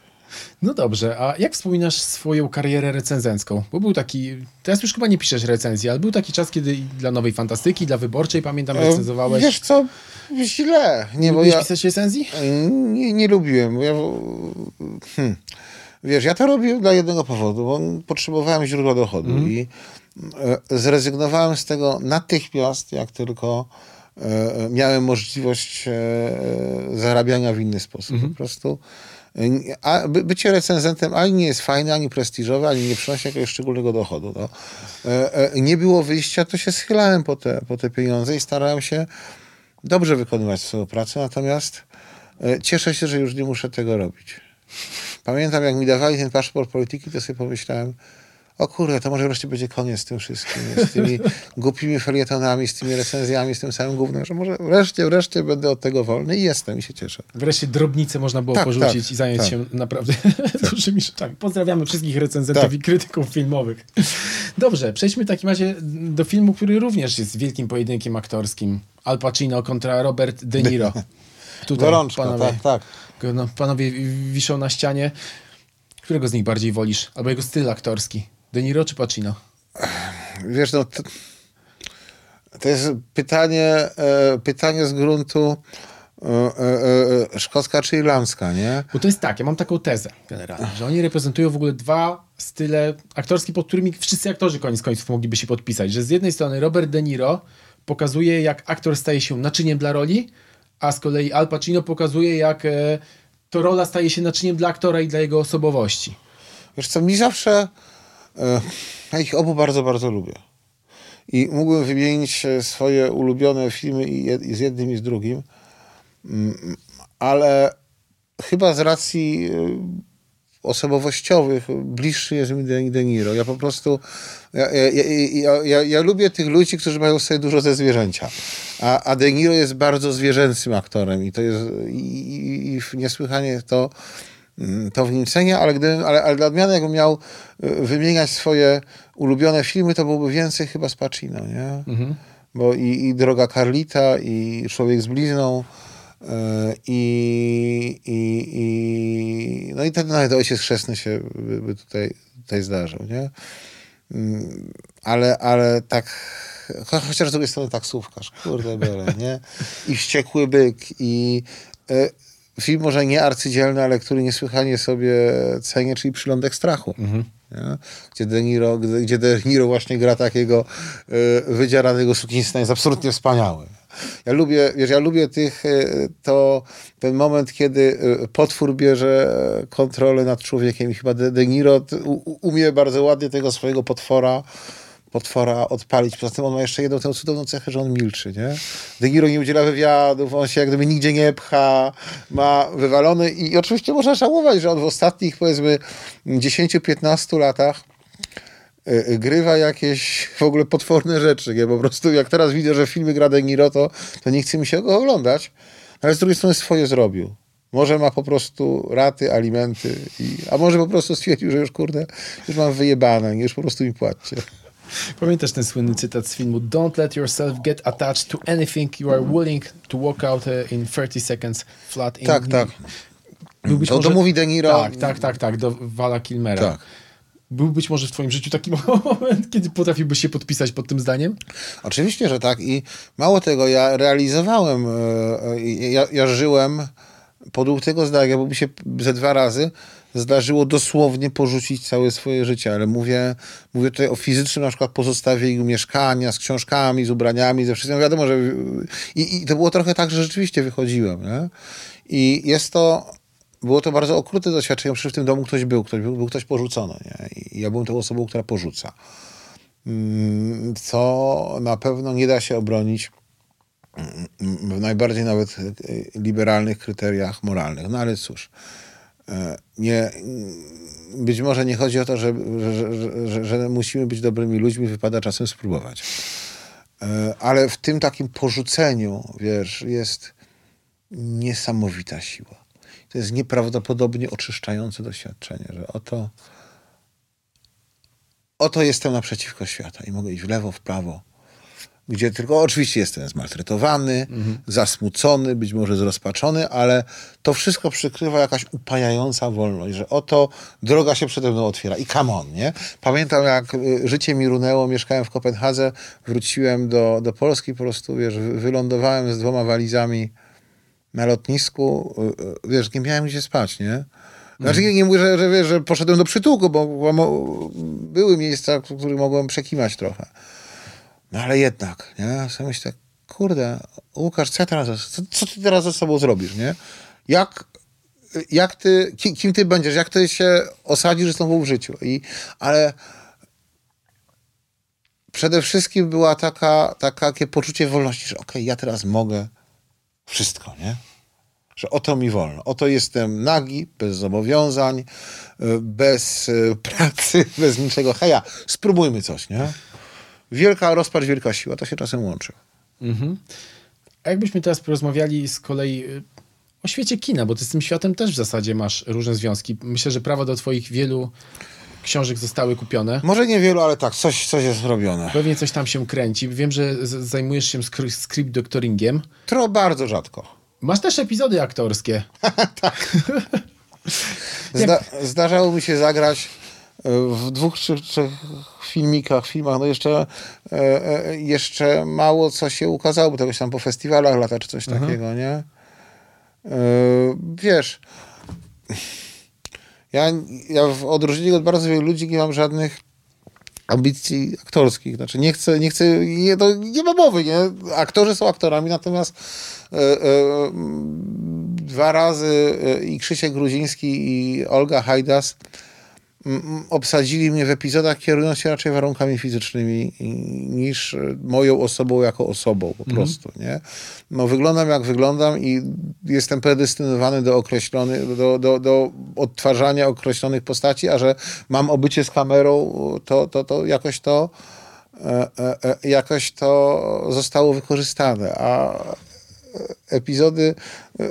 Speaker 1: No dobrze, a jak wspominasz swoją karierę recenzencką? Bo był taki, teraz już chyba nie piszesz recenzji, ale był taki czas, kiedy dla Nowej Fantastyki, dla Wyborczej, pamiętam, recenzowałeś.
Speaker 2: Wiesz co, źle. Nie, bo ja
Speaker 1: pisać recenzji?
Speaker 2: nie, nie lubiłem. Bo ja, hmm. Wiesz, ja to robiłem dla jednego powodu, bo potrzebowałem źródła dochodu i e, zrezygnowałem z tego natychmiast, jak tylko e, miałem możliwość e, zarabiania w inny sposób. Po prostu e, a by, bycie recenzentem ani nie jest fajne, ani prestiżowe, ani nie przynosi jakiegoś szczególnego dochodu. No. E, e, Nie było wyjścia, to się schylałem po te, po te pieniądze i starałem się dobrze wykonywać swoją pracę, natomiast e, cieszę się, że już nie muszę tego robić. Pamiętam, jak mi dawali ten paszport polityki, to sobie pomyślałem, o kurde, to może wreszcie będzie koniec z tym wszystkim, z tymi głupimi felietonami, z tymi recenzjami, z tym samym głównym, że może wreszcie, wreszcie będę od tego wolny i jestem i się cieszę.
Speaker 1: Wreszcie drobnicę można było
Speaker 2: Tak,
Speaker 1: porzucić
Speaker 2: tak,
Speaker 1: i zająć
Speaker 2: tak.
Speaker 1: się naprawdę dużymi rzeczami. Pozdrawiamy wszystkich recenzentów
Speaker 2: Tak.
Speaker 1: i krytyków filmowych. Dobrze, przejdźmy w takim razie do filmu, który również jest wielkim pojedynkiem aktorskim. Al Pacino kontra Robert De Niro. Tutaj
Speaker 2: Gorączka,
Speaker 1: panowie,
Speaker 2: tak, tak.
Speaker 1: No, panowie wiszą na ścianie. Którego z nich bardziej wolisz? Albo jego styl aktorski? De Niro czy Pacino?
Speaker 2: Wiesz, no, to, to jest pytanie, e, pytanie z gruntu e, e, e, szkocka czy irlandzka, nie?
Speaker 1: Bo to jest tak, ja mam taką tezę generalnie, że oni reprezentują w ogóle dwa style aktorskie, pod którymi wszyscy aktorzy koniec końców mogliby się podpisać. Że z jednej strony Robert De Niro pokazuje, jak aktor staje się naczyniem dla roli, a z kolei Al Pacino pokazuje, jak e, to rola staje się naczyniem dla aktora i dla jego osobowości.
Speaker 2: Wiesz co, mi zawsze, ja ich obu bardzo, bardzo lubię. I mógłbym wymienić e, swoje ulubione filmy i, z jednym i z drugim, Mm, ale chyba z racji e, osobowościowych bliższy jest mi De, Niro. Ja po prostu, ja, ja, ja, ja, ja, lubię tych ludzi, którzy mają sobie dużo ze zwierzęcia. A, a De Niro jest bardzo zwierzęcym aktorem i to jest i, i, i niesłychanie to to w nim cenię, ale, gdybym, ale, ale dla odmiany jakbym miał y, wymieniać swoje ulubione filmy, to byłoby więcej chyba z Pacino, nie? Bo i, i Droga Carlita, i Człowiek z blizną, y, i, i, i no i ten nawet Ojciec Chrzestny się by, by tutaj, tutaj zdarzył, nie? Mm, Ale, ale tak cho- chociaż z drugiej strony taksówkarz, kurde bele, nie? I Wściekły Byk, i e, film może nie arcydzielny, ale który niesłychanie sobie cenię, czyli Przylądek Strachu. Nie? Gdzie, De Niro, gdzie De Niro właśnie gra takiego e, wydzieranego sukinsyna jest absolutnie wspaniały. Ja lubię, wiesz, ja lubię tych, e, to ten moment, kiedy e, potwór bierze kontrolę nad człowiekiem i chyba De, De Niro umie bardzo ładnie tego swojego potwora potwora odpalić. Poza tym on ma jeszcze jedną tę cudowną cechę, że on milczy, nie? De Niro nie udziela wywiadów, on się jak gdyby nigdzie nie pcha, ma wywalony i oczywiście można żałować, że on w ostatnich powiedzmy 10-15 latach y, grywa jakieś w ogóle potworne rzeczy, nie? Po prostu jak teraz widzę, że w filmie gra De Niro, to, to nie chce mi się go oglądać, ale z drugiej strony swoje zrobił. Może ma po prostu raty, alimenty, i, a może po prostu stwierdził, że już kurde, już mam wyjebane, już po prostu mi płaccie.
Speaker 1: Pamiętasz ten słynny cytat z filmu Don't let yourself get attached to anything you are willing to walk out uh, in 30 seconds flat in...
Speaker 2: Tak, tak.
Speaker 1: Był być
Speaker 2: To, to mówi De Niro.
Speaker 1: Tak, tak, tak, tak, do Vala Kilmera.
Speaker 2: Tak.
Speaker 1: Był być może w twoim życiu taki moment, kiedy potrafiłbyś się podpisać pod tym zdaniem?
Speaker 2: Oczywiście, że tak. I mało tego, ja realizowałem, e, e, ja, ja żyłem podług tego zdania, bo mi się ze dwa razy zdarzyło dosłownie porzucić całe swoje życie, ale mówię, mówię tutaj o fizycznym na przykład pozostawieniu mieszkania z książkami, z ubraniami, ze wszystkim. Wiadomo, że i, i to było trochę tak, że rzeczywiście wychodziłem. Nie? I jest to, było to bardzo okrutne doświadczenie, przecież w tym domu ktoś był, ktoś był, był ktoś porzucony. Nie? I ja byłem tą osobą, która porzuca. Mm, Co na pewno nie da się obronić w najbardziej nawet e, liberalnych kryteriach moralnych. No ale cóż, nie, być może nie chodzi o to, że, że, że, że musimy być dobrymi ludźmi, wypada czasem spróbować. E, Ale w tym takim porzuceniu, wiesz, jest niesamowita siła. To jest nieprawdopodobnie oczyszczające doświadczenie, że oto, oto jestem naprzeciwko świata i mogę iść w lewo, w prawo, gdzie tylko oczywiście jestem zmaltretowany, zasmucony, być może zrozpaczony, ale to wszystko przykrywa jakaś upajająca wolność, że oto droga się przede mną otwiera i come on, nie? Pamiętam jak y, życie mi runęło, mieszkałem w Kopenhadze, wróciłem do, do Polski, po prostu, wiesz, wy- wylądowałem z dwoma walizami na lotnisku, y, y, wiesz, nie miałem gdzie spać, nie? Znaczy nie, nie mówię, że, że, wiesz, że poszedłem do przytułku, bo, bo były miejsca, w których mogłem przekimać trochę. No ale jednak, nie? Myślę, kurde, Łukasz, co, teraz, co, co ty teraz ze sobą zrobisz, nie? Jak, jak ty, kim, kim ty będziesz, jak ty się osadzisz znowu w życiu? I, ale przede wszystkim była taka, taka, takie poczucie wolności, że okej, ja teraz mogę wszystko, nie? Że oto mi wolno. Oto jestem nagi, bez zobowiązań, y, bez y, pracy, bez niczego. Heja, spróbujmy coś, nie? Wielka rozpacz, wielka siła, to się czasem łączy.
Speaker 1: A jakbyśmy teraz porozmawiali z kolei y, o świecie kina, bo ty z tym światem też w zasadzie masz różne związki. Myślę, że prawa do twoich wielu książek zostały kupione.
Speaker 2: Może niewielu, ale tak, coś, coś jest robione.
Speaker 1: Pewnie coś tam się kręci. Wiem, że zajmujesz się script doctoringiem.
Speaker 2: To bardzo rzadko.
Speaker 1: Masz też epizody aktorskie.
Speaker 2: Zda, zdarzało mi się zagrać w dwóch czy trzech filmikach, filmach, no jeszcze, e, e, jeszcze mało co się ukazało, bo to jakoś tam po festiwalach lata czy coś takiego, nie? E, wiesz, ja, ja w odróżnieniu od bardzo wielu ludzi nie mam żadnych ambicji aktorskich. Znaczy nie chcę, nie chcę, nie, no, nie ma mowy, nie? Aktorzy są aktorami, natomiast e, e, dwa razy i Krzysiek Gruziński i Olga Hajdas obsadzili mnie w epizodach kierując się raczej warunkami fizycznymi niż e, moją osobą jako osobą po prostu, nie? No wyglądam jak wyglądam i jestem predestynowany do określonych, do, do, do odtwarzania określonych postaci, a że mam obycie z kamerą, to, to, to jakoś to e, e, jakoś to zostało wykorzystane, a epizody,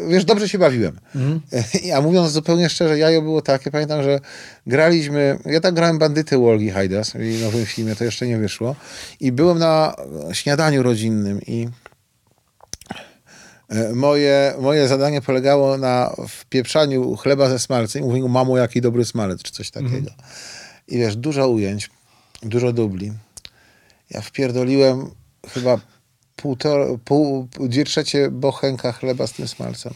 Speaker 2: wiesz, dobrze się bawiłem. A mówiąc zupełnie szczerze, jajo było takie, pamiętam, że graliśmy, ja tak grałem bandyty u Olgi Hajdas w nowym filmie, to jeszcze nie wyszło i byłem na śniadaniu rodzinnym i e, moje, moje zadanie polegało na wpieprzaniu chleba ze smalcem i mówieniu, mamo, jaki dobry smalec, czy coś takiego. I wiesz, dużo ujęć, dużo dubli. Ja wpierdoliłem chyba półtor, pół, dwie trzecie bochenka chleba z tym smalcem.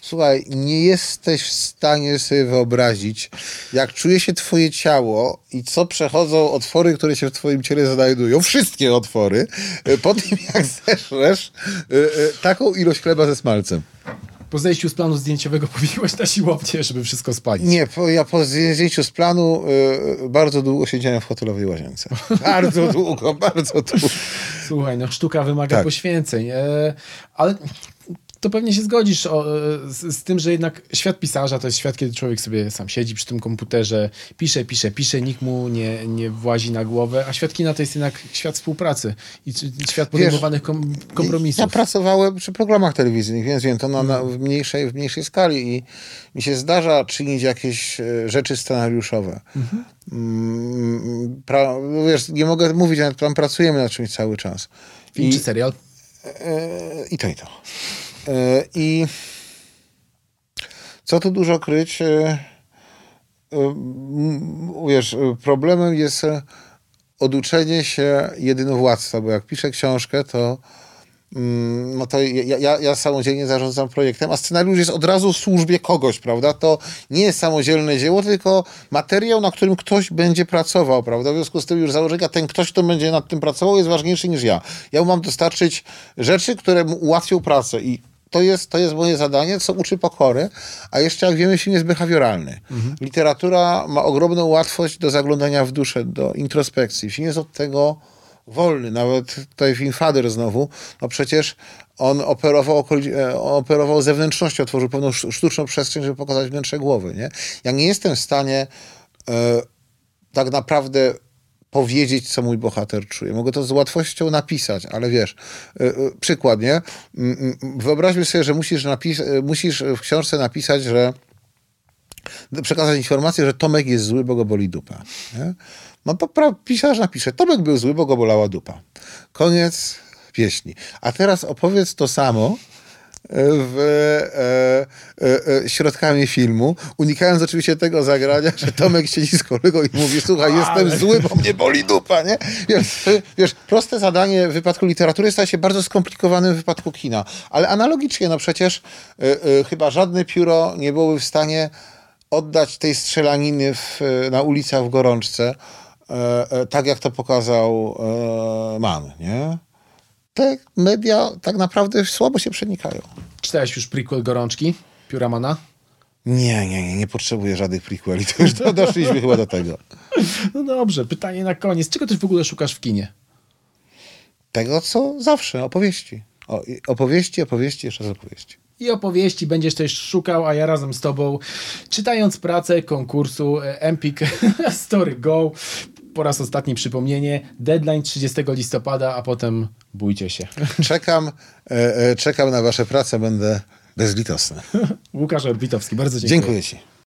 Speaker 2: Słuchaj, nie jesteś w stanie sobie wyobrazić, jak czuje się twoje ciało i co przechodzą otwory, które się w twoim ciele znajdują, wszystkie otwory, e, po tym jak zeszłeś e, e, taką ilość chleba ze smalcem.
Speaker 1: Po zejściu z planu zdjęciowego pobiegłeś na siłownię, żeby wszystko spalić.
Speaker 2: Nie, po, ja po zdjęciu z planu e, bardzo długo siedziałem w hotelowej łazience. Bardzo długo, bardzo długo.
Speaker 1: Słuchaj, no sztuka wymaga
Speaker 2: Tak.
Speaker 1: poświęceń. E, ale to pewnie się zgodzisz o, e, z, z, tym, że jednak świat pisarza to jest świat, kiedy człowiek sobie sam siedzi przy tym komputerze, pisze, pisze, pisze, nikt mu nie, nie włazi na głowę, a świat kina to jest jednak świat współpracy i świat podejmowanych kom, kompromisów.
Speaker 2: Ja pracowałem przy programach telewizyjnych, więc wiem to na, na, w, mniejszej, w mniejszej skali i mi się zdarza czynić jakieś e, rzeczy scenariuszowe. Mhm. Mm, pra, no wiesz, nie mogę mówić, ale tam pracujemy nad czymś cały czas.
Speaker 1: Film I, czy serial?
Speaker 2: E, I to i to. E, I co tu dużo kryć? E, wiesz, problemem jest oduczenie się jedynowładztwa, bo jak piszę książkę, to Mm, no to ja, ja, ja, samodzielnie zarządzam projektem, a scenariusz jest od razu w służbie kogoś, prawda? To nie jest samodzielne dzieło, tylko materiał, na którym ktoś będzie pracował, prawda? W związku z tym już założenia, ten ktoś, kto będzie nad tym pracował, jest ważniejszy niż ja. Ja mam dostarczyć rzeczy, które mu ułatwią pracę i to jest, to jest moje zadanie, co uczy pokory, a jeszcze jak wiemy, film jest behawioralny. Mhm. Literatura ma ogromną łatwość do zaglądania w duszę, do introspekcji. Film jest od tego wolny, nawet tutaj w Infader znowu, no przecież on operował, e, operował zewnętrznością, otworzył pewną sztuczną przestrzeń, żeby pokazać wnętrze głowy, nie? Ja nie jestem w stanie e, tak naprawdę powiedzieć, co mój bohater czuje. Mogę to z łatwością napisać, ale wiesz, e, e, przykład, nie? Wyobraźmy sobie, że musisz, napis- musisz w książce napisać, że przekazać informację, że Tomek jest zły, bo go boli dupa. Nie? No to pisarz napisze, Tomek był zły, bo go bolała dupa. Koniec pieśni. A teraz opowiedz to samo w, e, e, e, środkami filmu, unikając oczywiście tego zagrania, że Tomek siedzi z kolegą i mówi, słuchaj, jestem zły, bo mnie boli dupa, nie? Wiesz, wiesz, proste zadanie w wypadku literatury staje się bardzo skomplikowanym w wypadku kina. Ale analogicznie, no przecież e, e, chyba żadne pióro nie byłoby w stanie oddać tej strzelaniny w, na ulicach w gorączce, E, e, tak jak to pokazał e, Mann, nie? Te media tak naprawdę słabo się przenikają.
Speaker 1: Czytałeś już prequel Gorączki Pióra Mana?
Speaker 2: Nie, nie, nie, nie potrzebuję żadnych prequeli. To już doszliśmy chyba do tego.
Speaker 1: No dobrze, pytanie na koniec. Czego ty w ogóle szukasz w kinie?
Speaker 2: Tego, co zawsze, opowieści. O, opowieści, opowieści, jeszcze raz opowieści
Speaker 1: i opowieści będziesz też szukał, a ja razem z tobą, czytając pracę konkursu Empik Story Go, po raz ostatni przypomnienie, deadline 30 listopada, a potem bójcie się.
Speaker 2: Czekam, e, e, czekam na wasze prace, będę bezlitosny.
Speaker 1: Łukasz Orbitowski, bardzo dziękuję.
Speaker 2: Dziękuję ci.